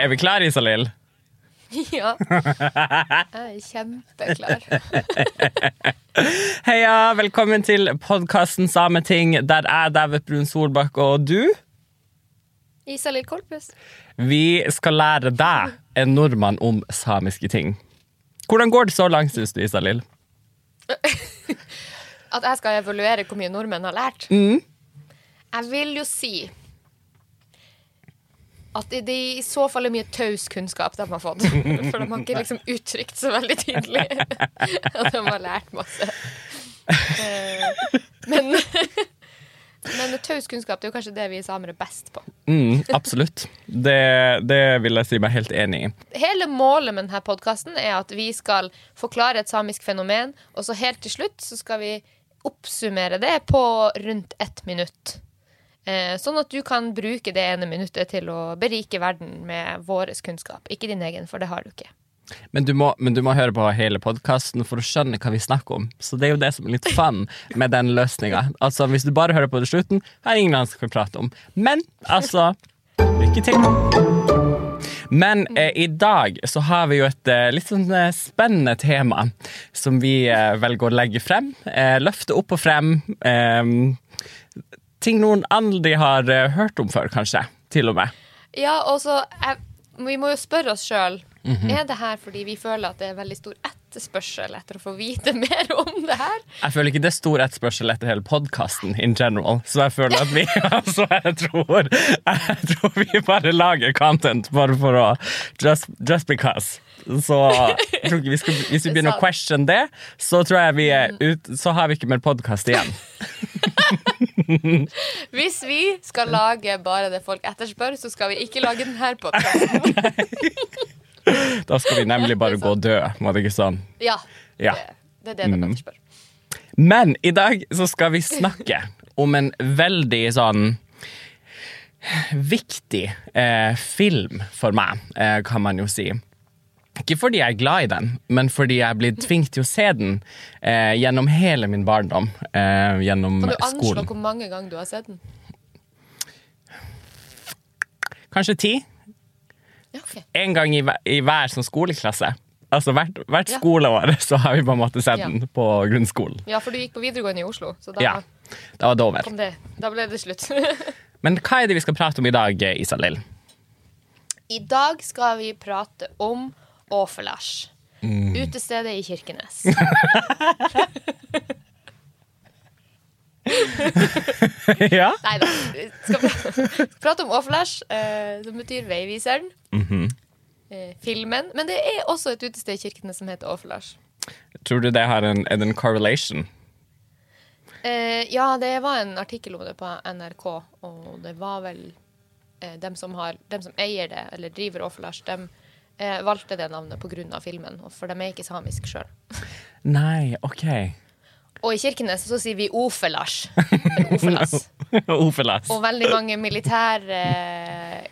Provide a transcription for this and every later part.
er vi klare, Isalill? Ja. Jeg er kjempeklar. Heia, velkommen til podkasten Sameting, der jeg, David Brun Solbakk, og du Isalill Kolpus. Vi skal lære deg, en nordmann, om samiske ting. Hvordan går det så langt, syns du, Isalill? At jeg skal evaluere hvor mye nordmenn har lært? Mm. Jeg vil jo si at det, det i så fall er mye taus kunnskap de har fått. For de har ikke liksom uttrykt så veldig tydelig at de har lært masse. Eh, Men, men taus kunnskap det er jo kanskje det vi samer er best på. Mm, absolutt. Det, det vil jeg si meg helt enig i. Hele målet med denne podkasten er at vi skal forklare et samisk fenomen, og så helt til slutt så skal vi oppsummere det på rundt ett minutt. Eh, sånn at du kan bruke det ene minuttet til å berike verden med vår kunnskap. Ikke din egen, for det har du ikke. Men du må, men du må høre på hele podkasten for å skjønne hva vi snakker om. Så det er jo det som er litt fun med den løsninga. Altså, hvis du bare hører på det slutten, har ingen annen som kan prate om. Men altså Lykke til. Men eh, i dag så har vi jo et eh, litt sånn eh, spennende tema som vi eh, velger å legge frem. Eh, løfte opp og frem. Eh, ting noen aldri har eh, hørt om før, kanskje. Til og med. Ja, og så Vi må jo spørre oss sjøl Mhm. Er det her fordi vi føler at det er veldig stor etterspørsel etter å få vite mer om det her. Jeg føler ikke det er stor etterspørsel etter hele podkasten in general, så jeg føler at vi altså, jeg, tror, jeg tror vi bare lager content bare for å Just, just because. Så vi skal, hvis vi begynner å question det, så tror jeg vi er ut, så har vi ikke mer podkast igjen. Hvis vi skal lage bare det folk etterspør, så skal vi ikke lage denne podkasten. Da skal vi nemlig bare gå og dø, var det ikke sånn? Ja. Ja. Det, det er det de Mm. etterspør. Men i dag så skal vi snakke om en veldig sånn viktig eh, film for meg, eh, kan man jo si. Ikke fordi jeg er glad i den, men fordi jeg er blitt tvunget til å se den eh, gjennom hele min barndom. Eh, gjennom Kan du anslå skolen. hvor mange ganger du har sett den? Kanskje ti? Ja, okay. En gang i, hver- i hver sånn skoleklasse. Altså hvert, hvert Ja. skoleår så har vi på en måte sett Ja. den på grunnskolen. ja, for du gikk på videregående i Oslo, så da, Ja, da var det over. kom det, da ble det slutt. Men hva er det vi skal prate om i dag, Isalill? I dag skal vi prate om Åfelars. Mm. Utestedet i Kirkenes. ja? Nei da. Skal pra- prate om Åflash, eh, som betyr Veiviseren. Mhm. eh, filmen. Men det er også et utested i Kirkenes som heter Åflash. Tror du det har en, en correlation? Eh, ja, det var en artikkel om det på NRK, og det var vel eh, dem, som har, dem som eier det, eller driver Åflash, dem eh, valgte det navnet pga. filmen, for de er ikke samiske sjøl. Nei, OK. Og i Kirkenes så sier vi. Ofelas. Ofelas. Og veldig mange militære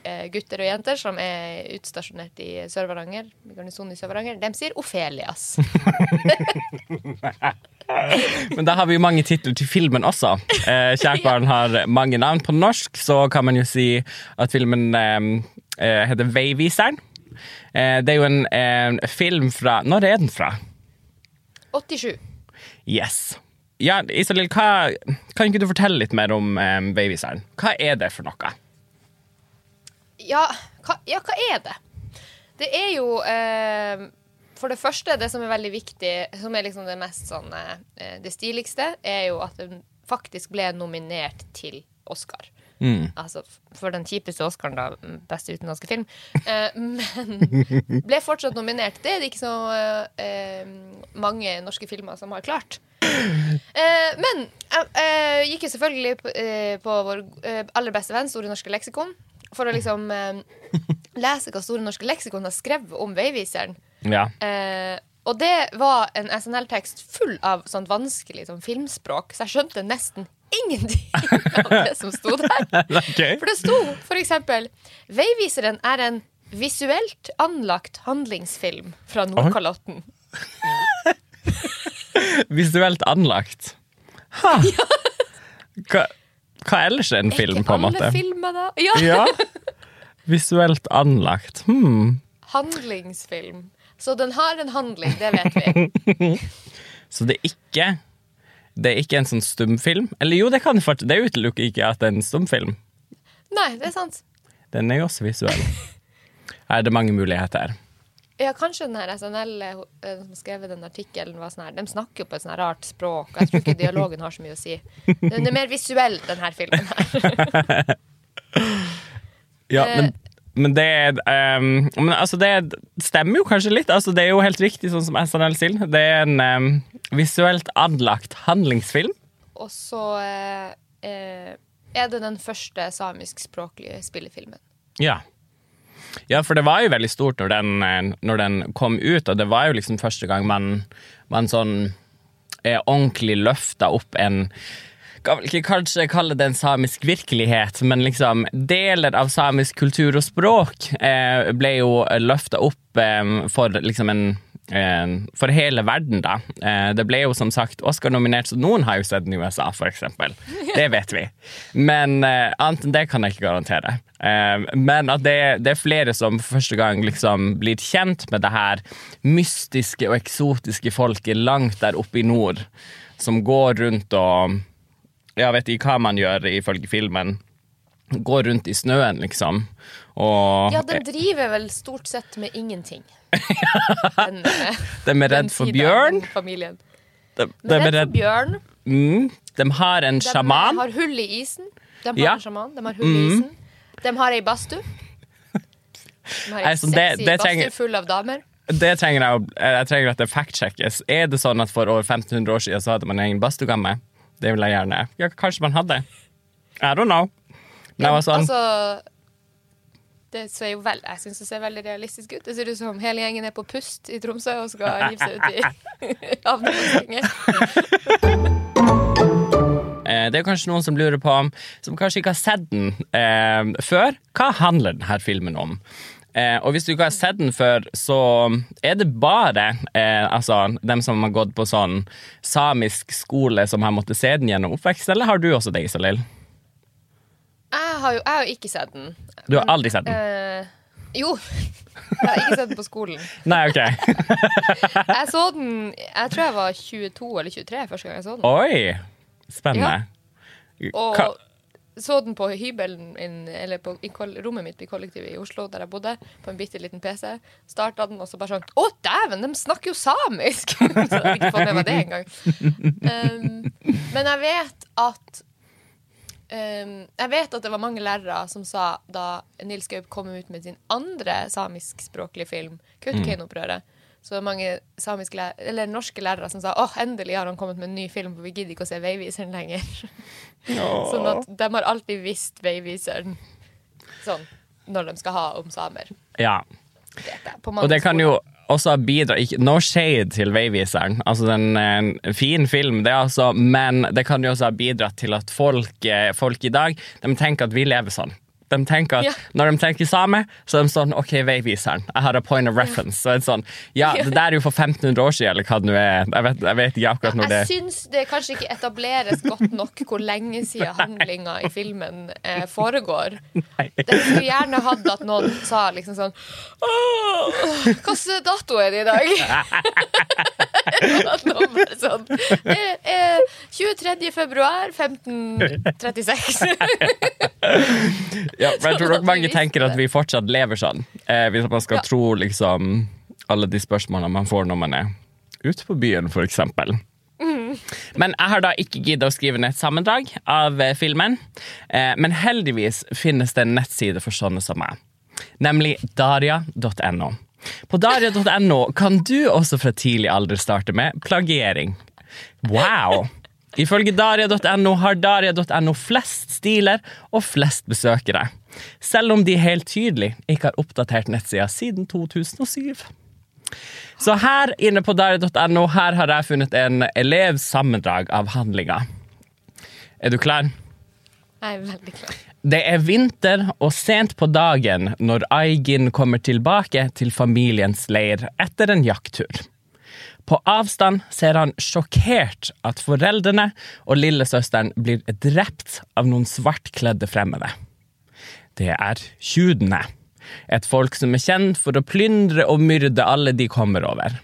eh, gutter og jenter som er utstasjonert i Sør-Varanger, i garnisonen i Sør-Varanger, de sier Ofelias. Men da har vi jo mange titler til filmen også. Eh, Kjærbarn har mange navn. På norsk så kan man jo si at filmen eh, eh, heter Veiviseren. Eh, det er jo en, en film fra Når er den fra? 87. Yes. Ja, Isalill, hva, kan ikke du fortelle litt mer om eh, Veiviseren? Hva er det for noe? Ja hva, ja, hva er det? Det er jo eh, For det første, det som er veldig viktig, som er liksom det mest sånn eh, Det stiligste, er jo at den faktisk ble nominert til Oscar. Mm. Altså for den kjipeste Oscaren, da. Beste utenlandske film. Eh, men ble fortsatt nominert. Det er det ikke så eh, mange norske filmer som har klart. Eh, men jeg eh, gikk jo selvfølgelig på, eh, på vår eh, aller beste venn Store norske leksikon for å liksom eh, lese hva Store norske leksikon har skrevet om Veiviseren. Ja. Eh, og det var en SNL-tekst full av sånn vanskelig sånn filmspråk, så jeg skjønte nesten ingenting av det som sto der. okay. For det sto eksempel Veiviseren er en visuelt anlagt handlingsfilm fra Nordkalotten. Visuelt anlagt. Ha. Hva, hva ellers er en film, på en måte? Ikke Alle filmer da? Ja. Ja. Visuelt anlagt. Hmm. Handlingsfilm. Så den har en handling, det vet vi. Så det er ikke Det er ikke en sånn stumfilm? Eller jo, det kan faktisk Det utelukker ikke at det er en stumfilm. Nei, det er sant. Den er jo også visuell. Her er det mange muligheter. Ja, kanskje den her SNL eh, som skrev den artikkelen, var sånn her De snakker jo på et sånn rart språk, og jeg tror ikke dialogen har så mye å si. Den er mer visuell, den her filmen her. Ja, Eh. men, men det um, Men altså, det stemmer jo kanskje litt. Altså, det er jo helt riktig, sånn som SNL sier. Det er en um, visuelt anlagt handlingsfilm. Og så eh, eh, er det den første samiskspråklige spillefilmen. Ja. Ja, for det var jo veldig stort når den, eh, når den kom ut, og det var jo liksom første gang man, man sånn eh, ordentlig løfta opp en kan vel ikke kanskje kalle det en samisk virkelighet, men liksom deler av samisk kultur og språk eh, ble jo løfta opp eh, for liksom en eh, for hele verden, da. Eh, det ble jo som sagt Oscar-nominert, så noen har jo sett den i USA, eksempel. Det vet vi. Men eh, annet enn det kan jeg ikke garantere. Eh, men at det, det er flere som for første gang liksom blir kjent med det her mystiske og eksotiske folket langt der oppe i nord, som går rundt og ja, vet ikke hva man gjør ifølge filmen. Går rundt i snøen, liksom. Og Ja, den driver vel stort sett med ingenting. Den, eh, de er redd for bjørn. Familien. De, De de er redd for bjørn. mm, De har en De sjaman. har hull i isen. De har Ja. en sjaman. De har hull i isen. De har ei badstue. De har ei Nei, sexy badstue full av damer. Det trenger jeg, jeg trenger at det fact-sjekkes. Er det sånn at for over 1500 år siden så hadde man en egen badstuegamme? Det vil jeg gjerne. Ja, kanskje man hadde. I don't know. Men jeg var sånn Altså det ser jo vel, Jeg syns det ser veldig realistisk ut. Det ser ut som hele gjengen er på pust i Tromsø og skal hive seg ut i havnebassenget. eh, Det er kanskje noen som lurer på, som kanskje ikke har sett den eh, før. Hva handler denne filmen om? Eh, og hvis du ikke har sett den før, så er det bare eh, altså, dem som har gått på sånn samisk skole, som har måttet se den gjennom oppvekst, eller har du også det, Isalill? Jeg har jo jeg har ikke sett den. Du har aldri sett den? Eh, jo. Jeg har ikke sett den på skolen. Nei, ok. Jeg så den Jeg tror jeg var 22 eller 23 første gang jeg så den. Oi! Spennende. Og Hva- så den på hybelen min, eller på i rommet mitt i kollektivet i Oslo, der jeg bodde, på en bitte liten PC. Starta den, og så bare sånn Å, dæven, de snakker jo samisk! så jeg hadde ikke fått med meg det engang. Um, men jeg vet at um, Jeg vet at det var mange lærere som sa da Nils Gaup kom ut med sin andre samiskspråklige film, Kautokeino-opprøret, så det var mange norske lærere som sa åh, endelig har han kommet med en ny film, for vi gidder ikke å se Veiviseren lenger. Sånn at de har alltid visst Veiviseren sånn når de skal ha om samer. Ja. Mange Og det kan jo også bidra ikke, No shade til Veiviseren. Altså, den er en fin film, det altså, men det kan jo også ha bidratt til at folk, eh, folk i dag de tenker at vi lever sånn. De tenker at Ja. Når de tenker same, så er de sånn OK, Veiviseren. Jeg har a point of reference. Så er det sånn Ja, det der er jo for 1500 år siden, eller hva det nå er. Jeg vet, jeg vet ikke akkurat når det Jeg syns det kanskje ikke etableres godt nok hvor lenge siden handlinga i filmen eh, foregår. Det skulle gjerne hatt at noen sa liksom sånn Hvilken dato er det i dag? sånn eh, eh, 23. februar 1536. Ja, men jeg tror nok mange tenker at vi fortsatt lever sånn. Eh, hvis man skal Ja. tro liksom alle de spørsmålene man får når man er ute på byen, eksempel. Mm. Men jeg har da ikke giddet å skrive ned et sammendrag av eh, filmen. Eh, men heldigvis finnes det en nettside for sånne som meg, nemlig daria.no. På daria.no kan du også fra tidlig alder starte med plagiering. Wow! Ifølge daria.no har daria.no flest stiler og flest besøkere. Selv om de helt tydelig ikke har oppdatert nettsida siden 2007. Så her inne på daria.no her har jeg funnet en elevs sammendrag av handlinga. Er du klar? Jeg er veldig klar. Det er vinter og sent på dagen når Aigin kommer tilbake til familiens leir etter en jakttur. På avstand ser han sjokkert at foreldrene og lillesøsteren blir drept av noen svartkledde fremmede. Det er tjudene. Et folk som er kjent for å plyndre og myrde alle de kommer over.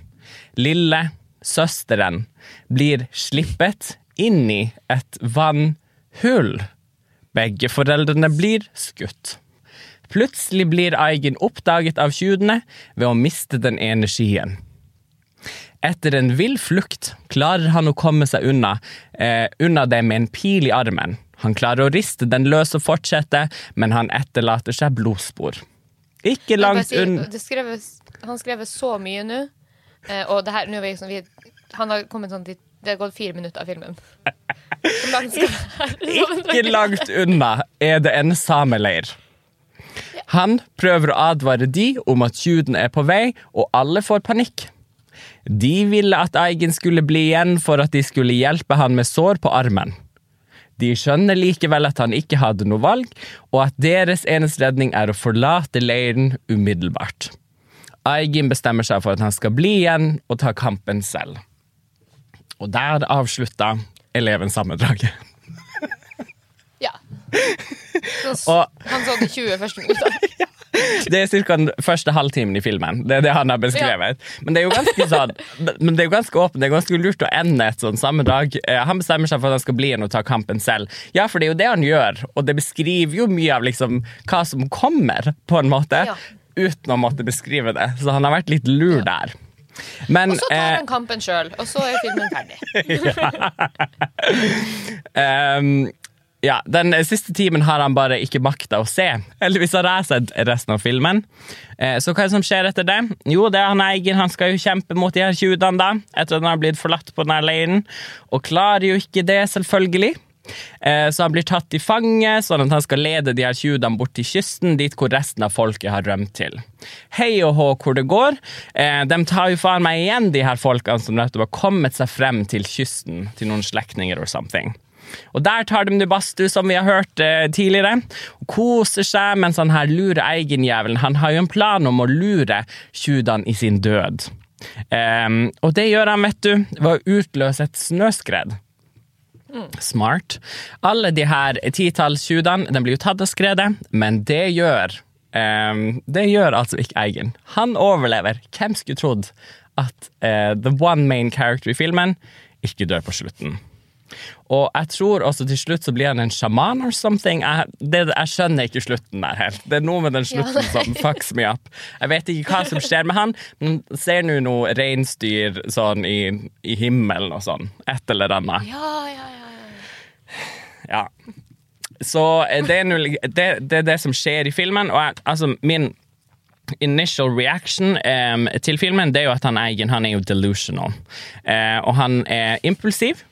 Lille, søsteren, blir slippet inn i et vannhull. Begge foreldrene blir skutt. Plutselig blir Eigen oppdaget av tjudene ved å miste den ene skien. Etter en vill flukt klarer han å komme seg unna, eh, unna det med en pil i armen. Han klarer å riste den løs og fortsette, men han etterlater seg blodspor. Ikke langt unna Han skrevet så mye nå, eh, og det her, er vi liksom, vi, han har kommet sånn dit Det har gått fire minutter av filmen. Langt skal? Ikke langt unna er det en sameleir. Han prøver å advare de om at juden er på vei, og alle får panikk. De ville at Eigen skulle bli igjen for at de skulle hjelpe han med sår på armen. De skjønner likevel at han ikke hadde noe valg, og at deres eneste redning er å forlate leiren umiddelbart. Eigen bestemmer seg for at han skal bli igjen og ta kampen selv. Og der avslutta eleven sammendraget. Ja. Han så det 20 første minuttene. Det er ca. den første halvtimen i filmen. Det er det han har beskrevet. Men det er jo ganske sånn Men det er jo ganske åpent. Det er ganske lurt å ende et sånt samme dag. Han bestemmer seg for at han skal bli igjen og ta kampen selv. Ja, for det er jo det han gjør, og det beskriver jo mye av liksom hva som kommer, på en måte. Ja. Uten å måtte beskrive det. Så han har vært litt lur der. Men Og så tar eh, han kampen sjøl, og så er filmen ferdig. Ehm, ja, Den siste timen har han bare ikke makta å se. Heldigvis har jeg sett resten av filmen. Eh, så hva er det som skjer etter det? Jo, det er han Eigen han skal jo kjempe mot de her tjuvene, da, etter at han har blitt forlatt på denne leiren. Og klarer jo ikke det, selvfølgelig. Eh, så han blir tatt i fange, sånn at han skal lede de her tjuvene bort til kysten, dit hvor resten av folket har rømt til. Hei og hå hvor det går. Eh, de tar jo faen meg igjen, de her folkene som nettopp har kommet seg frem til kysten, til noen slektninger or something. Og der tar de det som vi har hørt eh, tidligere, og koser seg mens han her lurer Eigen-jævelen. Han har jo en plan om å lure tjudene i sin død. Um, og det gjør han, vet du, ved å utløse et snøskred. Smart. Alle de her titalls tjudene de blir jo tatt av skredet, men det gjør um, Det gjør altså ikke Eigen. Han overlever. Hvem skulle trodd at uh, the one main character i filmen ikke dør på slutten? Og jeg tror også til slutt så blir han en sjaman or something. Jeg, det, jeg skjønner ikke slutten der helt. Det er noe med den slutten Ja, som fucks me up. Jeg vet ikke hva som skjer med han, men ser nå noe reinsdyr sånn i, i himmelen og sånn. Et eller annet. Ja, ja, ja. ja. Ja. Så eh, det er, det, det er det som skjer i filmen, og jeg, altså min initial reaction um, til filmen det er jo at han er, han er jo delusional. Uh, og han er impulsiv.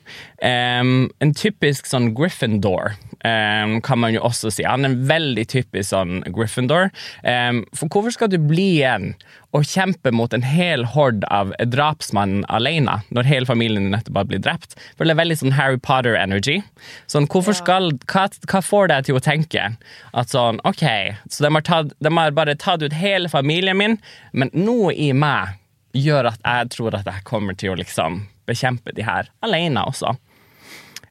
Um, en typisk sånn Gryffindor, em, kan man jo også si. Han er en veldig typisk sånn Gryffindor. Um, for hvorfor skal du bli igjen og kjempe mot en hel hord av drapsmannen alene, når hele familien nettopp har blitt drept? For det er veldig sånn Harry Potter-energy. Sånn, hvorfor skal, hva, hva får deg til å tenke at sånn, ok, så de har, tatt, de har bare tatt ut hele familien min, men noe i meg gjør at jeg tror at jeg kommer til å liksom bekjempe de her alene også.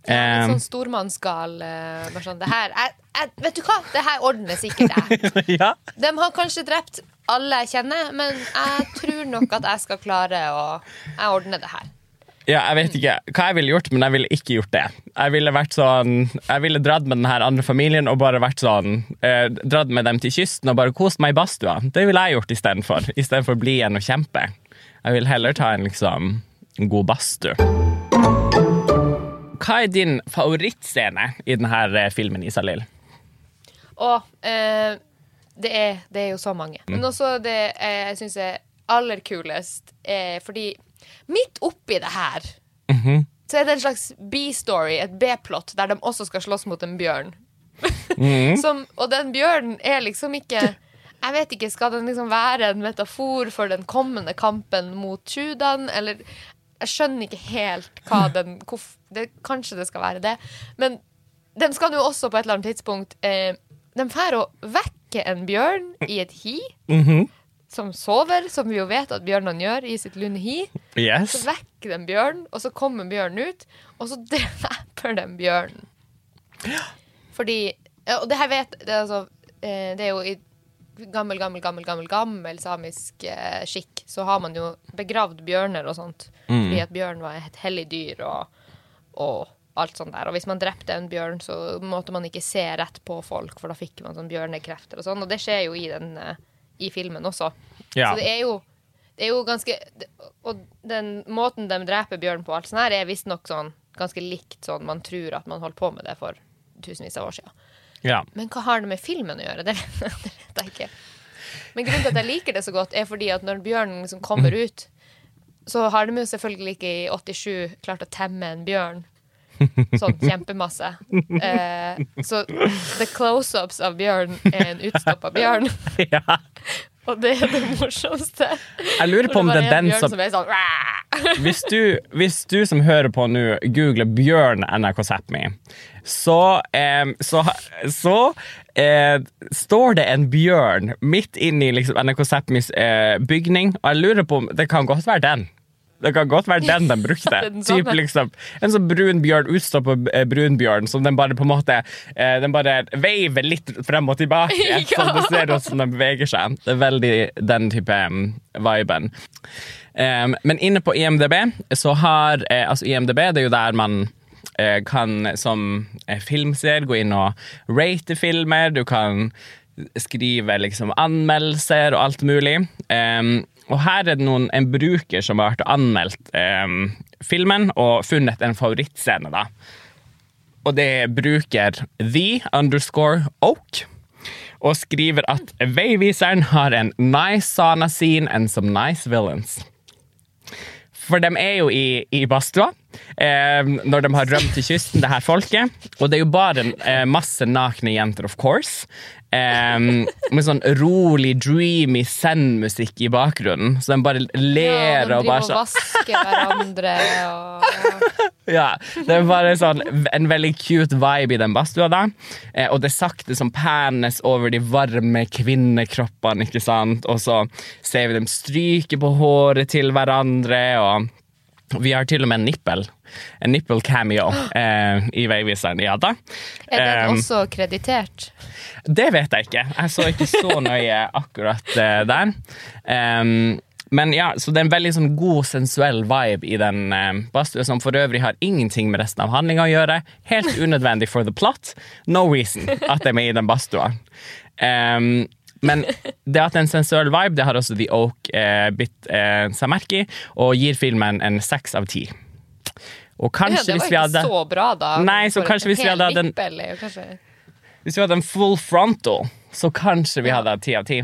Ja, Em, sånn stormannsgal. eh, bare sånn, det her, jeg, jeg, vet du hva? Det her ordner sikkert jeg. ja. De har kanskje drept alle jeg kjenner, men jeg tror nok at jeg skal klare å Jeg ordner det her. Ja, jeg vet ikke hva jeg ville gjort, men jeg ville ikke gjort det. Jeg ville vært sånn Jeg ville dratt med den her andre familien og bare vært sånn eh, Dratt med dem til kysten og bare kost meg i badstua. Det ville jeg gjort istedenfor. Istedenfor å bli igjen og kjempe. Jeg vil heller ta en liksom god badstue. Hva er din favorittscene i denne eh, filmen, Isalill? Å, eh, det, er, det er jo så mange. Men også det eh, jeg syns er aller kulest, eh, fordi midt oppi det her så er det en slags B-story, et B-plott, der de også skal slåss mot en bjørn. Som, og den bjørnen er liksom ikke Jeg vet ikke, Skal den liksom være en metafor for den kommende kampen mot Tudan? eller Jeg skjønner ikke helt hva den hvorf, det, Kanskje det skal være det, men de skal jo også på et eller annet tidspunkt eh, De drar å vekke en bjørn i et hi. Som sover, som vi jo vet at bjørnene gjør i sitt lunde hi. Så vekker de bjørnen, og så kommer bjørnen ut, og så dreper de bjørnen. Fordi Og det her vet det er, altså, eh, det er jo i gammel, gammel, gammel, gammel, gammel samisk eh, skikk, så har man jo begravd bjørner og sånt. Fordi at bjørn var et hellig dyr og, og alt sånt der. Og hvis man drepte en bjørn, så måtte man ikke se rett på folk, for da fikk man sånn bjørnekrefter og sånn. Og det skjer jo i, den, eh, i filmen også. Ja. Så det er jo det er jo ganske Og den måten de dreper bjørn på, alt sånt her, er visstnok sånn ganske likt sånn man tror at man holdt på med det for tusenvis av år siden. ja. Men hva har det med filmen å gjøre? Det, det vet jeg ikke. Men grunnen til at jeg liker det så godt, er fordi at når bjørnen liksom kommer ut, så har de jo selvfølgelig ikke i 87 klart å temme en bjørn. Sånn kjempemasse. Eh, så the close-ups av bjørn er en utstoppa bjørn. ja. Og det er det morsomste. Jeg lurer på om det er den som som sånn hvis du, hvis du som hører på nå, googler Bjørn NRK Sápmi, så, eh, så, så eh, står det en bjørn midt inni i liksom, NRK Sápmis eh, bygning, og jeg lurer på om det kan godt være den. Det kan godt være den de brukte. Typ, liksom, en sånn brun bjørn, utstoppa eh, brunbjørn, som den bare på en måte eh, Den bare veiver litt frem og tilbake. Ja. Sånn du ser hvordan som den beveger seg. Det er veldig den type um, viben. Um, men inne på IMDb så har eh, Altså, IMDb det er jo der man eh, kan som eh, filmseer gå inn og rate filmer. Du kan skrive liksom anmeldelser og alt mulig. Um, og her er det noen, en bruker som har vært og anmeldt eh, filmen og funnet en favorittscene. da. Og det er bruker the underscore oak. Og skriver at veiviseren har en nice sauna scene and some nice villains. For de er jo i, i badstua eh, når de har rømt til kysten, det her folket. Og det er jo bare eh, masse nakne jenter, of course. Eh, med sånn rolig, dreamy zen-musikk i bakgrunnen. Så de bare Ja, ler de og bare sånn vasker hverandre og ja. ja, det er bare sånn en veldig cute vibe i den badstua da. Eh, og det sakte som panes over de varme kvinnekroppene, ikke sant? Og så ser vi dem stryke på håret til hverandre, og vi har til og med en nippel. En nippel cameo eh, i veiviseren, ja da. Er den Um, også kreditert? Det vet jeg ikke. Jeg så ikke så nøye akkurat eh, der. Um, men ja, så det er en veldig sånn god, sensuell vibe i den uh, badstua, som for øvrig har ingenting med resten av handlinga å gjøre. Helt unødvendig for the plot. No reason at de er med i den badstua. Um, men det at det er en sensuell vibe, det har også The Oak eh, bitt eh, seg merke i, og gir filmen en seks av ti. Og Ja, kanskje det var ikke hadde så bra, da. Nei, så kanskje hvis vi hadde hatt en- Hvis vi hadde en full frontal, så kanskje vi hadde ti av ti.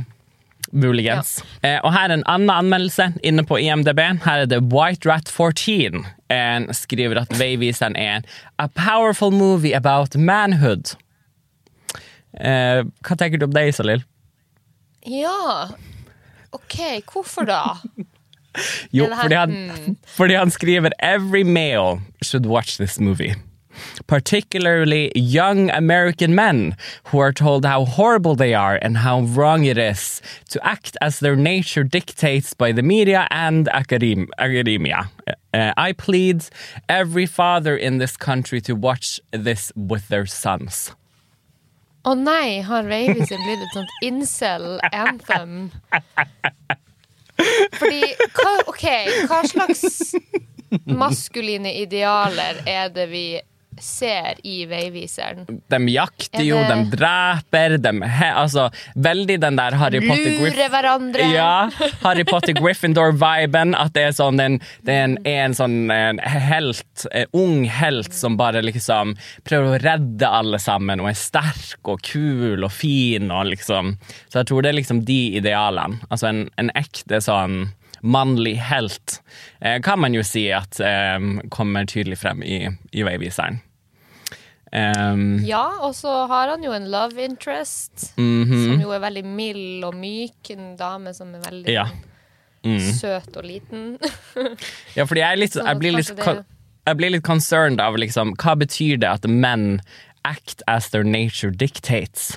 Muligens. Eh, og her er en annen anmeldelse inne på IMDb. Her er det White Rat 14. En skriver at Veiviseren er A powerful movie about manhood. Eh, hva tenker du om det, Isalil? Ja. OK, hvorfor da? Jo, fordi han, fordi han skriver Every male should watch this movie. Particularly young American men who are told how horrible they are and how wrong it is to act as their nature dictates by the media and academ- academia. Uh, I plead every father in this country to watch this with their sons. Å nei, har Veiviser blitt sånt incel-anthem? Fordi OK, hva slags maskuline idealer er det vi ser i Veiviseren? De jakter jo, de dreper, de he, Altså, veldig den der Harry Potter Lure hverandre? Ja, Harry Potter Gryffindor-viben. At det er sånn en, det er en, en sånn en helt, en ung helt som bare liksom prøver å redde alle sammen og er sterk og kul og fin og liksom Så jeg tror det er liksom de idealene. Altså en, en ekte sånn mannlig helt, eh, kan man jo si at um, kommer tydelig frem i, i Veiviseren. Um, Ja, og så har han jo en love interest, Mhm. som jo er veldig mild og myk. En dame som er veldig Ja. Mm. søt og liten. Ja, fordi jeg, litt, jeg, blir litt, det- jeg blir litt concerned av liksom, hva betyr det at menn act as their nature dictates?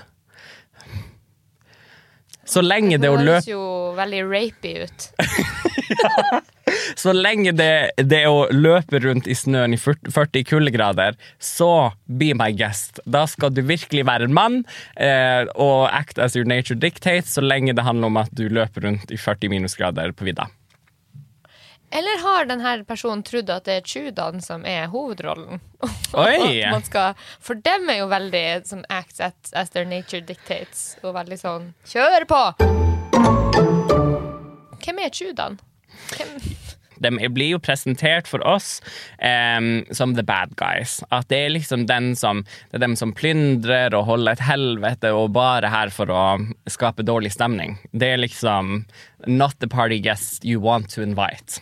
Så lenge det å høres løpe jo veldig rapey ut. Så lenge det, det å løpe rundt i snøen i 40 40 kuldegrader, så be my guest. Da skal du virkelig være en mann eh, og act as your nature dictates, så lenge det handler om at du løper rundt i 40 minusgrader på vidda. Eller har denne personen trodd at det er Chudan som er hovedrollen? Oi! Man skal, for dem er jo veldig som acts at, as their nature dictates. Og veldig sånn Kjør på! Hvem er Chudan? Hvem? De blir jo presentert for oss um, som the bad guys. At det er liksom den som, det er dem som plyndrer og holder et helvete og bare her for å skape dårlig stemning. Det er liksom not the party guest you want to invite.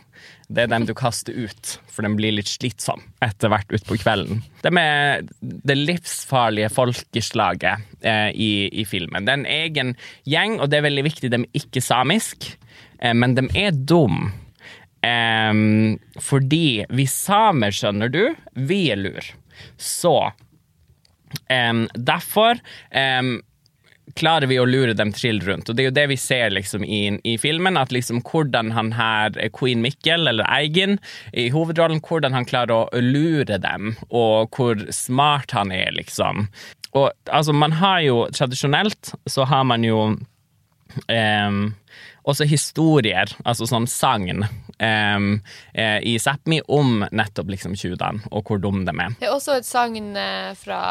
Det er dem du kaster ut, for de blir litt slitsom etter hvert utpå kvelden. De er det livsfarlige folkeslaget eh, i, i filmen. Det er en egen gjeng, og det er veldig viktig, de er ikke samisk, eh, men de er dum. Em, fordi vi samer, skjønner du, vi er lur. Så um, derfor um, klarer vi å lure dem trill rundt. Og det er jo det vi ser liksom i, i filmen, at liksom hvordan han her, Queen Mikkel, eller Eigen, i hovedrollen, hvordan han klarer å lure dem, og hvor smart han er, liksom. Og altså, man har jo tradisjonelt så har man jo em, også historier, altså sånn sagn, eh, i Sápmi om nettopp liksom tjuvene og hvor dum de er. Det er også et sagn eh, fra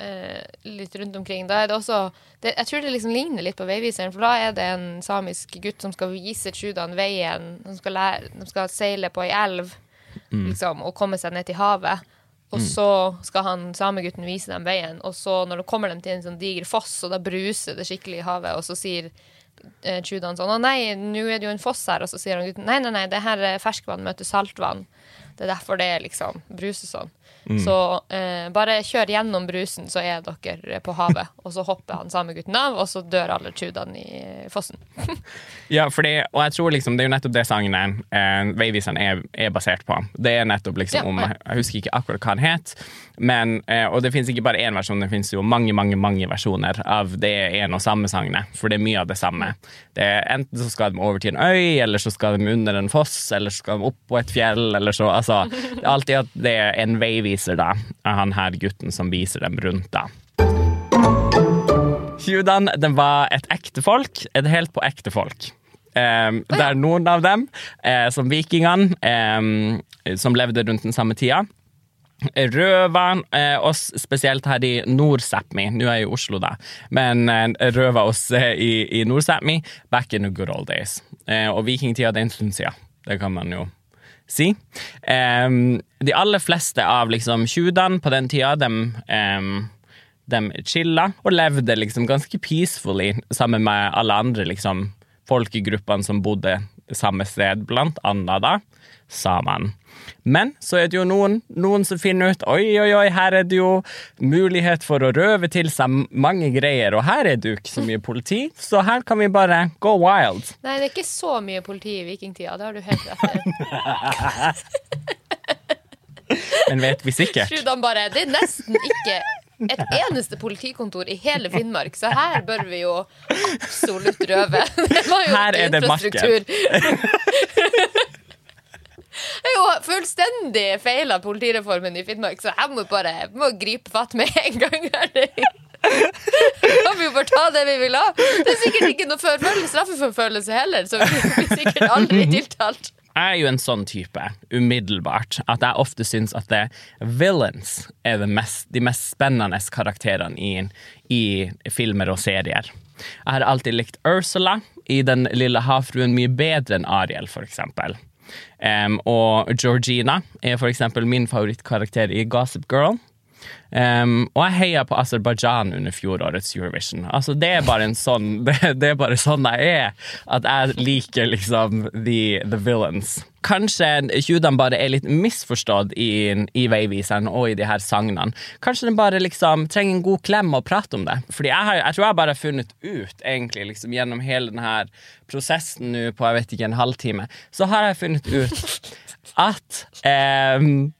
uh, litt rundt omkring. Da er det også det, Jeg tror det liksom ligner litt på Veiviseren, for da er det en samisk gutt som skal vise tjuvene veien. De skal, lære, de skal seile på ei elv liksom, og komme seg ned til havet. Og så skal han samegutten vise dem veien, og så når de kommer dem til en sånn diger foss, og da bruser det skikkelig i havet, og så sier eh, Tjudan sånn 'Å nei, nå er det jo en foss her', og så sier han gutten 'Nei, nei, nei, det her er ferskvann møter saltvann'. Det er derfor det liksom bruser sånn. Så eh, bare kjør gjennom brusen, så er dere på havet. Og så hopper han samegutten av, og så dør alle Chudan i fossen. Ja, fordi, og jeg tror liksom, det er jo nettopp det sangen eh, Veiviseren er, er basert på. Det er nettopp liksom Ja, om ja. Jeg husker ikke akkurat hva den het, men, eh, og det finnes ikke bare én versjon, det finnes jo mange mange, mange versjoner av det en og samme sangene, for det er mye av det samme. Det er, enten så skal de over til en øy, eller så skal de under en foss, eller så skal de opp på et fjell, eller så altså, Det er alltid at det er en veiviser, da, er han her gutten som viser dem rundt, deg. Tjudan, den var et ekte folk, et helt på ekte folk. det er noen av dem, eh, som vikingene, eh, som levde rundt den samme tida, røva eh, oss spesielt her i Nord-Sápmi. Nå er jeg i Oslo, da, men eh, røva oss eh, i, i Nord-Sápmi back in the good old days. Eh, og vikingtida, det er en stund siden. Det kan man jo si. Um, de aller fleste av liksom tjudene på den tida, de, um, de chilla og levde liksom ganske peacefully sammen med alle andre liksom folkegruppene som bodde samme sted, blant annet da samene. Men så er det jo noen, noen som finner ut oi, oi, oi, her er det jo mulighet for å røve til seg mange greier, og her er det jo ikke så mye politi, så her kan vi bare go wild. Nei, det er ikke så mye politi i vikingtida. Det har du helt rett i. Men vet vi sikkert? Sjudan bare Det er nesten ikke et eneste politikontor i hele Finnmark, så her bør vi jo absolutt røve. Det var jo Her er det infrastruktur. Er jo fullstendig feil av politireformen i Finnmark, så jeg må bare må gripe fatt med en gang. Kan vi jo bare ta det vi vil ha. Det er sikkert ikke noe forfølge- straffeforfølgelse heller, så vi blir sikkert aldri tiltalt. Jeg er jo en sånn type, umiddelbart, at jeg ofte syns at det, villains er mest, de mest spennende karakterene i, i filmer og serier. Jeg har alltid likt Ursula i Den lille havfruen mye bedre enn Ariel, for eksempel. Em, og Georgina er for eksempel min favorittkarakter i Gossip Girl. Em, og jeg heia på Aserbajdsjan under fjorårets Eurovision. Altså, det er bare en sånn det, det er bare sånn jeg er. At jeg liker liksom the, the villains. Kanskje Tjudan bare er litt misforstått i, i veiviseren og i de her sagnene. Kanskje den bare liksom trenger en god klem og prate om det. Fordi jeg, har, jeg tror jeg bare har funnet ut, egentlig, liksom gjennom hele denne prosessen nå på jeg vet ikke, en halvtime, så har jeg funnet ut at um,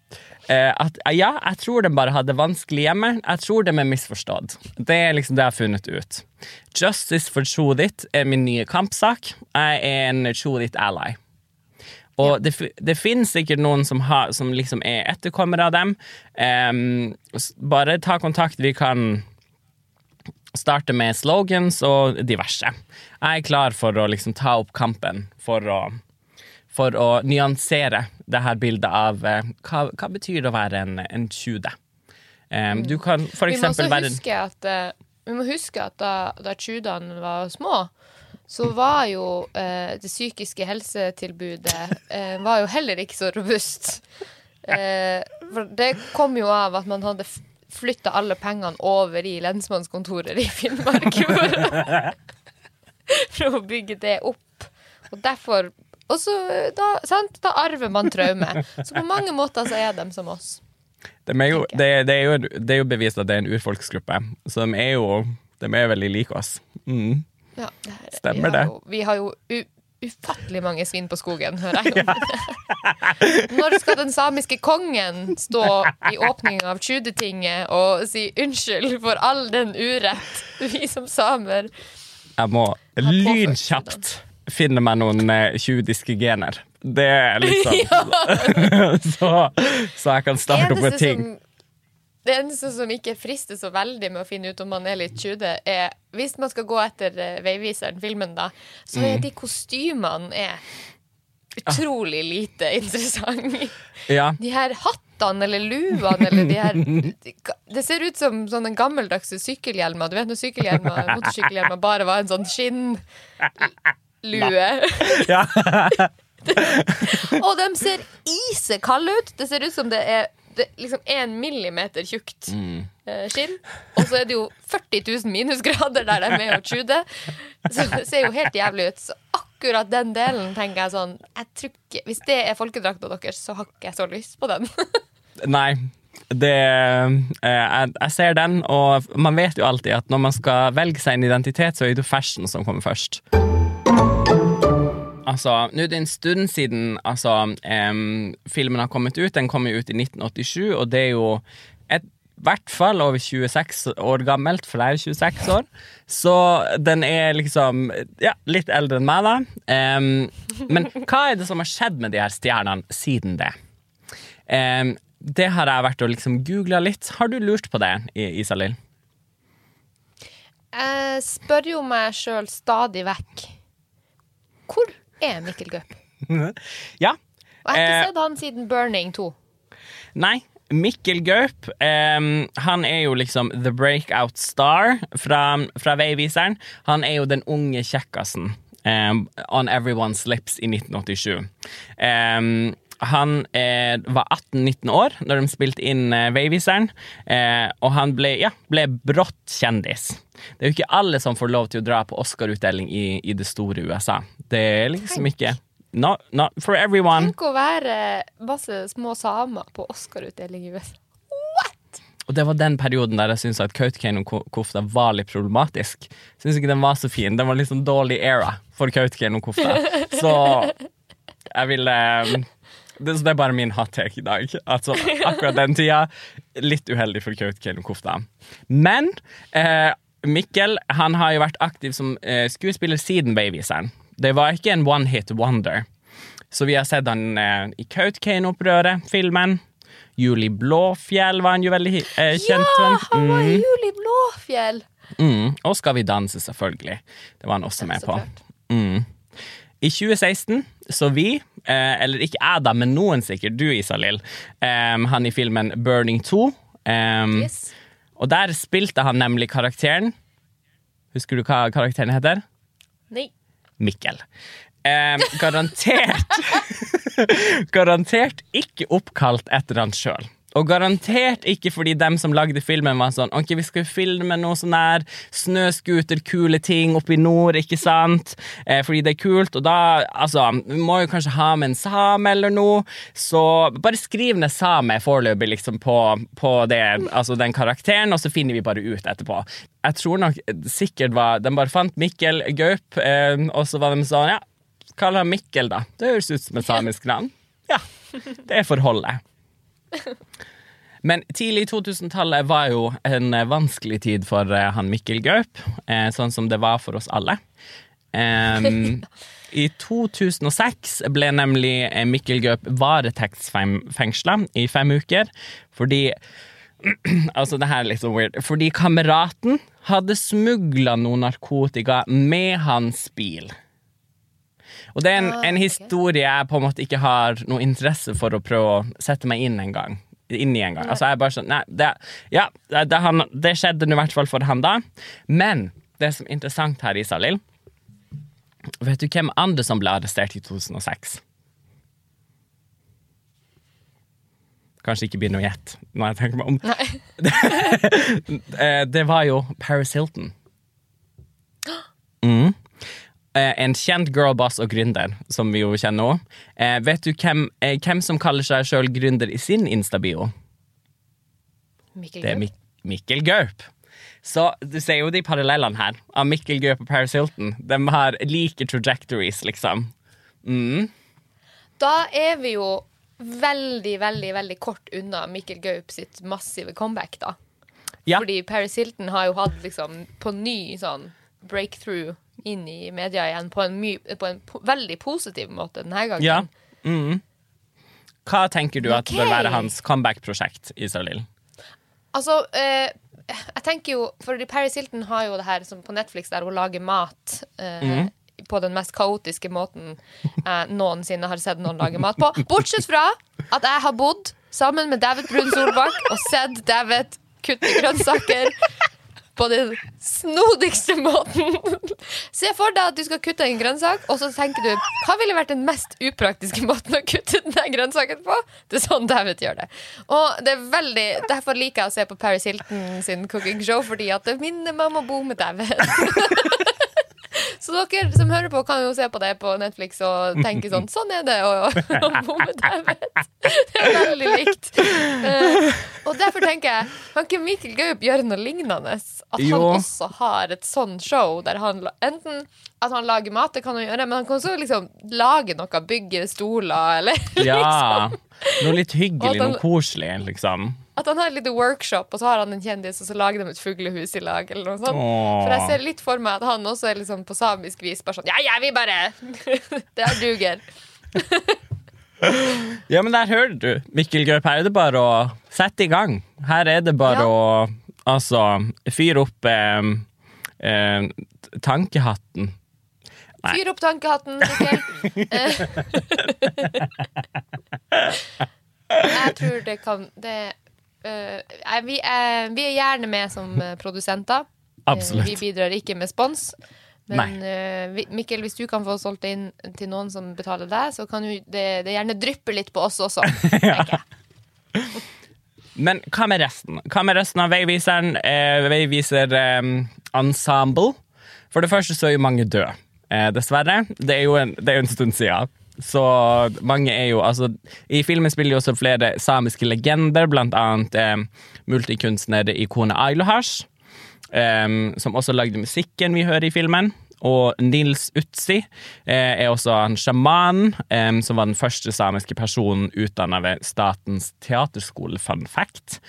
at ja, jeg tror de bare hadde vanskelig hjemme. Jeg tror de er misforstått. Det er liksom det jeg har funnet ut. Justice for Chodit er min nye kampsak. Jeg er en Chodit ally. Og det, det finnes sikkert noen som, har, som liksom er etterkommere av dem. Um, bare ta kontakt. Vi kan starte med slogans og diverse. Jeg er klar for å liksom ta opp kampen for å, for å nyansere det her bildet av eh, hva, hva betyr det å være en, en tjude. Um, du kan for eksempel være en eh, vi må huske at da, da tjudene var små, så var jo eh, det psykiske helsetilbudet eh, var jo heller ikke så robust. Eh, for det kom jo av at man hadde flytta alle pengene over i lensmannskontoret i Finnmark. For, for å bygge det opp. Og derfor Og så da, sant, da arver man traume. Så på mange måter så er de som oss. De er jo, det, det, er jo, det er jo bevist at det er en urfolksgruppe, så de er jo de er veldig like oss. Mm. Ja, det er- Stemmer vi har det. Jo, vi har jo ufattelig mange svin på skogen, hører jeg. Når skal den samiske kongen stå i åpningen av Tjudetinget og si unnskyld for all den urett vi som samer Jeg må lynkjapt finne meg noen eh, tjudiske gener. Det er liksom så, så jeg kan starte opp med ting. som, Det eneste som ikke frister så veldig med å finne ut om man er litt tjude, er hvis man skal gå etter eh, Veiviseren, filmen, da, så Mm. er de kostymene er utrolig lite interessante. Ja. De her hattene eller luene eller de her Det ser ut som sånne gammeldagse sykkelhjelmer. Du vet når sykkelhjelmer, motorsykkelhjelmer bare var en sånn skinnlue. ja. Og de ser isekalde ut! Det ser ut som det er det liksom én millimeter tjukt eh, skinn. Og så er det jo 40 000 minusgrader der de er med og tjuder. Så det ser jo helt jævlig ut. Så akkurat den delen tenker jeg sånn jeg trykker, Hvis det er folkedrakta deres, så har ikke jeg så lyst på den. Nei. Det, eh, jeg, jeg ser den, og man vet jo alltid at når man skal velge seg en identitet, så er det jo fashion som kommer først. Altså, nå er det en stund siden altså, um, filmen har kommet ut. Den kom jo ut i 1987, og det er jo et i hvert fall over 26 år gammelt, for jeg er jo 26 år. Så den er liksom ja, litt eldre enn meg, da. Um, men hva er det som har skjedd med de her stjernene siden det? Um, det har jeg vært og liksom googla litt. Har du lurt på det, Isalill? Jeg spør jo meg sjøl stadig vekk er Mikkel Gaup? Ja. Og jeg har ikke Eh, sett han siden Burning 2. Nei. Mikkel Gaup, um, han er jo liksom the breakout star fra, fra Veiviseren. Han er jo den unge kjekkasen um, on everyone's lips i 1987. Em, han eh, var 18-19 år når de spilte inn eh, Veiviseren, eh, og han ble, ja, ble brått kjendis. Det er jo ikke alle som får lov til å dra på Oscar-utdeling i, i det store USA. Det er liksom Tenk. ikke Not, not for everyone. Tenk å være masse små samer på Oscar-utdeling i USA. Og det var den perioden der jeg syntes at Kautokeino-kofta var litt problematisk. Syns ikke den var så fin. Den var litt sånn dårlig era for Kautokeino-kofta. Så jeg ville det, så det er bare min hot take i dag. Altså, akkurat den tida, litt uheldig for Kautokeino-kofta. Men eh, Mikkel han har jo vært aktiv som eh, skuespiller siden Veiviseren. Det var ikke en one hit wonder. Så vi har sett han eh, i Kautokeino-opprøret, filmen. Julie Blåfjell var han jo veldig eh, kjent Ja, han var Mm, Julie Blåfjell! mm. Og Skal vi danse, selvfølgelig. Det var han også med på. Mm. I 2016 så vi, eh, eller ikke jeg da, men noen sikkert, du Isalill, eh, han i filmen Burning 2. Eh, Yes. Og der spilte han nemlig karakteren Husker du hva karakteren heter? Nei. Mikkel. Eh, garantert Garantert ikke oppkalt etter han sjøl. Og garantert ikke fordi dem som lagde filmen var sånn Ok, vi skal filme noe sånn her snøscooter, kule ting oppe i nord, ikke sant? Eh, fordi det er kult. Og da, altså Vi må jo kanskje ha med en same eller noe. Så bare skriv ned same foreløpig liksom på, på det, altså den karakteren, og så finner vi bare ut etterpå. Jeg tror nok sikkert var De bare fant Mikkel Gaup, eh, og så var de sånn Ja, kall han Mikkel, da. Det høres ut som et samisk navn. Ja, det er forholdet. Men tidlig 2000-tallet var jo en eh, vanskelig tid for eh, han Mikkel Gaup, eh, sånn som det var for oss alle. Um, I 2006 ble nemlig Mikkel Gaup varetektsfengsla i fem uker fordi Altså, det her er litt så weird. Fordi kameraten hadde smugla noe narkotika med hans bil. Og det er en, Ah, en historie jeg på en måte ikke har noe interesse for å prøve å sette meg inn en gang. Inn i en gang. Altså, jeg er bare sånn Nei, det, ja, det, han, det skjedde i hvert fall for han da. Men det som er interessant her, Isalill Vet du hvem andre som ble arrestert i 2006? Kanskje ikke begynne å gjette når jeg tenker meg om. Eh, Det var jo Paris Hilton. Mm. Eh, En kjent girlboss og gründer, som vi jo kjenner òg. Eh, vet du hvem, eh, hvem som kaller seg sjøl gründer i sin Insta-bio? Mikkel Det Gaup. Mik Mikkel Gaup. Så du ser jo de parallellene her. Av Mikkel Gaup og Paris Hilton. De har like trajectories, liksom. Mm. Da er vi jo veldig, veldig veldig kort unna Mikkel Gaup sitt massive comeback, da. Ja. Fordi Paris Hilton har jo hatt liksom på ny sånn breakthrough inn i media igjen på en, på en po veldig positiv måte denne gangen. Ja. Mm. Hva tenker du at bør være hans comeback-prosjekt, Israel? Altså, eh, jeg tenker jo Fordi Paris Hilton har jo det her som på Netflix, der hun lager mat eh, Mhm. på den mest kaotiske måten jeg noensinne har sett noen lage mat på. Bortsett fra at jeg har bodd sammen med David Brun Solbakk og sett David kutte grønnsaker på den snodigste måten. Se for deg at du skal kutte en grønnsak, og så tenker du hva ville vært den mest upraktiske måten å kutte den grønnsaken på? Det er sånn David gjør det. Og det er veldig, Derfor liker jeg å se på Paris Hilton sin cooking show, fordi at det minner meg om å bo med David. Så dere som hører på, kan jo se på det på Netflix og tenke sånn Sånn er det å, å bo med David. Det er veldig likt. Uh, og derfor tenker jeg, kan ikke Mikkel Gaup gjøre noe lignende? At Jo. han også har et sånn show der han enten at han lager mat, det kan han gjøre, men han kan også liksom lage noe, bygge stoler, eller Ja. Noe litt hyggelig, han- noe koselig, liksom. At han har et lite workshop, og så har han en kjendis, og så lager de et fuglehus i lag, eller noe sånt. Åh. For jeg ser litt for meg at han også er liksom på samisk vis bare sånn Ja, ja, vi bare Det er duger. Ja, men der hører du. Mikkel Gaup, her er det bare å sette i gang. Her er det bare Ja. å altså fyre opp eh, eh, tankehatten. Nei. Fyr opp tankehatten, Mikkel. Eh. Jeg tror det kan det, eh, er- vi, er, vi er gjerne med som eh, produsenter. Eh, Absolutt. Vi bidrar ikke med spons. Men eh, Mikkel, hvis du kan få solgt det inn til noen som betaler deg, så kan det, det gjerne dryppe litt på oss også. Men hva med resten? Hva med resten av Veiviseren? Eh, Veiviser eh, Ensemble. For det første så er jo mange døde, eh, dessverre. Det er jo en, det er en stund siden. Så mange er jo Altså, i filmen spiller jo også flere samiske legender, blant annet eh, multikunstner Ikone Ailohash, eh, som også lagde musikken vi hører i filmen. Og Nils Utsi eh, er også en sjaman, eh, som var den første samiske personen utdanna ved Statens teaterskole, fun fact.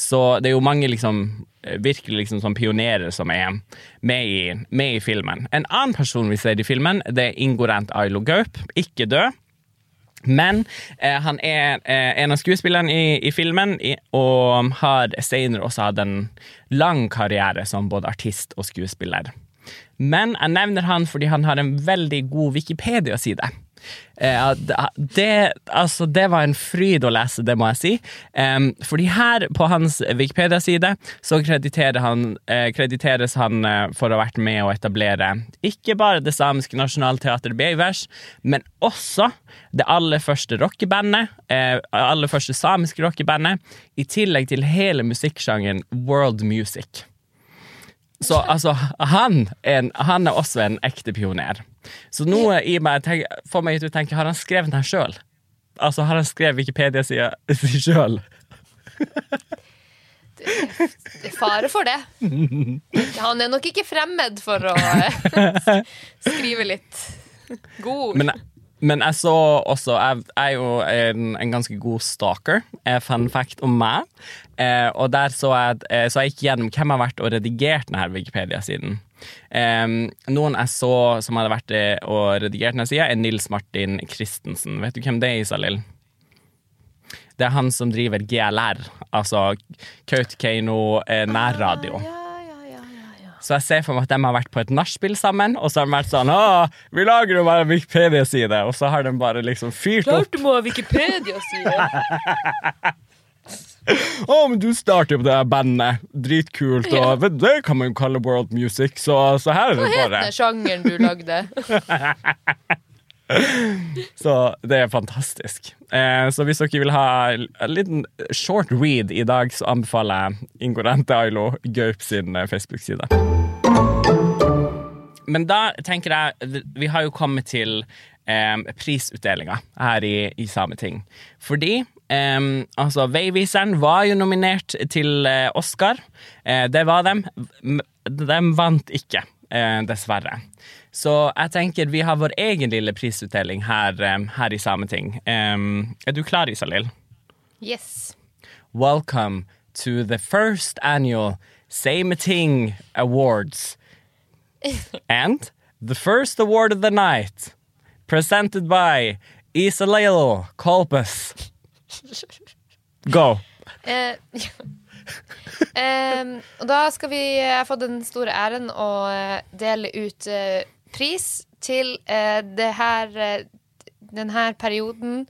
Så det er jo mange liksom eh, virkelig liksom sånn pionerer som er med i, med i filmen. En annen person vi ser i filmen, det er Ingorent Ailo Gaup, ikke død. Men eh, han er eh, en av skuespillerne i, i filmen, i, og har senere også hatt en lang karriere som både artist og skuespiller. Men jeg nevner han fordi han har en veldig god Wikipedia-side. Eh, det, altså, det var en fryd å lese, det må jeg si. Em, fordi her på hans Wikipedia-side så krediterer han, eh, krediteres han eh, for å ha vært med å etablere ikke bare det samiske nasjonalteatret Beivers, men også det aller første rockebandet, eh, aller første samiske rockebandet, i tillegg til hele musikksjangeren world music. Så altså, han er, en, han er også en ekte pioner. Så nå i meg tenk, får meg til å tenke, har han skrevet den sjøl? Altså, har han skrevet Wikipedia-sida si sjøl? Fare for det. Han er nok ikke fremmed for å skrive litt god Men Men jeg så også Jeg, jeg er jo en, en ganske god stalker. Eh, fun fact om meg. Eh, og der så jeg, eh, så jeg gikk gjennom hvem har vært og redigert denne Wikipedia-siden. Eh, noen jeg så som hadde vært eh, og redigert denne sida, er Nils Martin Christensen. Vet du hvem det er, Isalill? Det er han som driver GLR, altså Kautokeino eh, nærradio. Ja, ja. Så jeg ser for meg at de har vært på et nachspiel sammen, og så har de vært sånn Å, vi lager jo bare Wikipedia-side, og så har de bare liksom fyrt opp. Klart du må ha Wikipedia-side! Å, men du starter jo på det her bandet. Dritkult, Ja. og det kan man jo kalle world music, så, så her er det bare Hva heter sjangeren du lagde? Så det er fantastisk. Eh, så hvis dere vil ha en liten short read i dag, så anbefaler jeg Ingorente Ailo Gaup sin eh, Facebook-side. Men da tenker jeg Vi har jo kommet til eh, prisutdelinga her i, i Sameting. Fordi eh, altså Veiviseren var jo nominert til eh, Oscar. Eh, det var dem. De vant ikke, eh, dessverre. Så jeg tenker vi har vår egen lille prisutdeling her, eh, her i Sameting. Um, er du klar, Isalill? Yes. Welcome to the first annual Sameting Awards. and the first award of the night, presented by Isalill Kolpes. Go. Eh, Em, og da skal vi Jeg har fått den store æren å eh, dele ut eh, pris til eh, det her den her perioden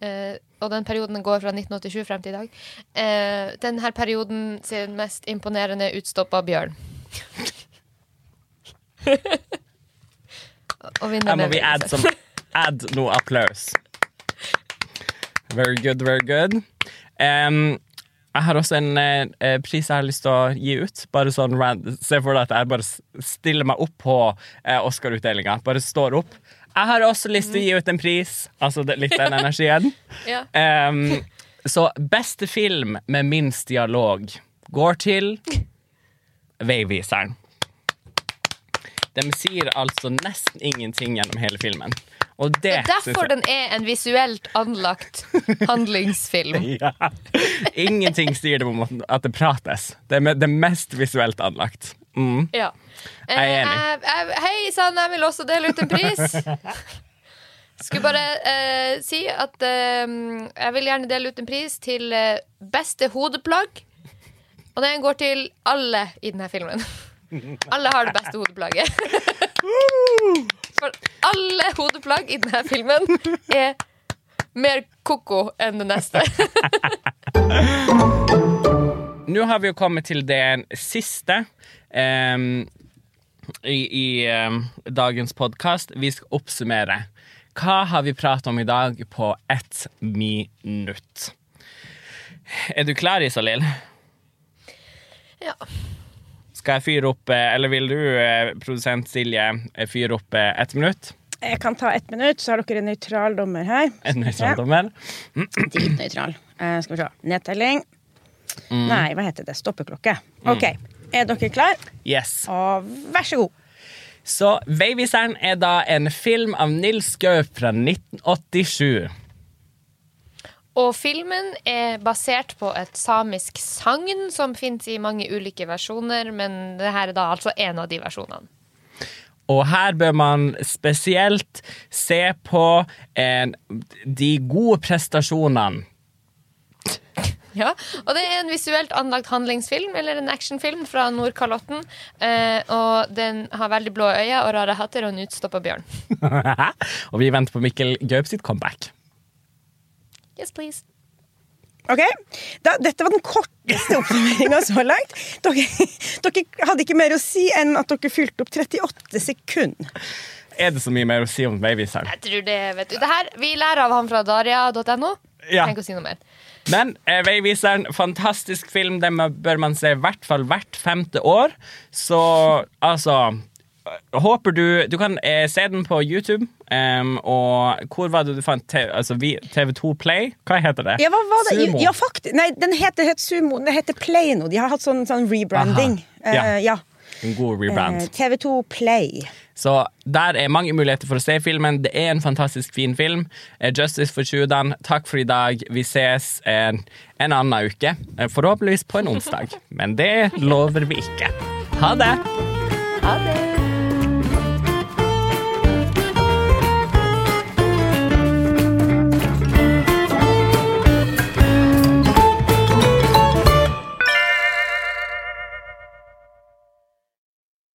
eh, Og den perioden går fra 1987 frem til i dag. Eh, den her perioden sin mest imponerende utstoppa bjørn. Og vinneren må vi add, Vegard. add noe applaus. Very good, very good. Em, jeg har også en eh, eh, pris jeg har lyst til å gi ut. Bare sånn Se for deg at jeg bare stiller meg opp på eh, Oscar-utdelinga. Bare står opp. Jeg har også lyst til å gi ut en pris. Altså litt den energien. Ja. um, så beste film med minst dialog går til Veiviseren. De sier altså nesten ingenting gjennom hele filmen. Og det Det er derfor den er en visuelt anlagt handlingsfilm. ja. Ingenting sier det om at det prates. Det er det mest visuelt anlagt. Mm. Ja. Jeg er enig. Eh, jeg- hei sann, jeg vil også dele ut en pris. Skulle bare eh, si at eh, jeg vil gjerne dele ut en pris til eh, beste hodeplagg. Og den går til alle i denne filmen. Alle har det beste hodeplagget. For alle hodeplagg i denne filmen er mer ko-ko enn det neste. Nå har vi jo kommet til det siste em, i, i em, dagens podkast. Vi skal oppsummere. Hva har vi pratet om i dag på ett minutt? Er du klar, Isalill? Ja. Skal jeg fyre opp, eh, eller vil du, eh, produsent Silje, eh, fyre opp ett minutt? Jeg kan ta ett minutt, så har dere en nøytral dommer her. En nøytral dommer? Litt nøytral. Eh, skal vi se. Nedtelling. Mm. Nei, hva heter det? Stoppeklokke. OK. Er dere klar? Yes. Og vær så god. Så Veiviseren er da en film av Nils Gaup fra 1987. Og filmen er basert på et samisk sagn som fins i mange ulike versjoner, men det her er da altså en av de versjonene. Og her bør man spesielt se på eh, de gode prestasjonene. Ja, Og det er en visuelt anlagt handlingsfilm eller en actionfilm fra Nordkalotten. Eh, og den har veldig blå øyne og rare hatter og en utstoppa bjørn. og vi venter på Mikkel Gaup sitt comeback. Yes, please. Ok, da, Dette var den korteste oppsummeringa så langt. Dere, dere hadde ikke mer å si enn at dere fylte opp 38 sekunder. Er det så mye mer å si om Veiviseren? Jeg tror det, vet du. Det her, Vi lærer av han fra daria.no. Ja. Tenk å si noe mer. Men eh, Veiviseren, fantastisk film. Den bør man se i hvert fall hvert femte år. Så altså Håper du Du kan eh, se den på YouTube. Um, og hvor var det du fant TV, altså, vi- TV2 Play? Hva heter det? Ja, hva var det? Sumo. Ja, fakt, Nei, den heter, het Sumo. Den heter Play nå. De har hatt sånn, sånn rebranding. Ja. Uh, ja. En god rebrand. Uh, TV2 Play. Så der er mange muligheter for å se filmen. Det er en fantastisk fin film. Eh, Justice for Tjudan, takk for i dag. Vi ses en, en annen uke. Eh, Forhåpentligvis på en onsdag. Men det lover vi ikke. Ha det! Ha det.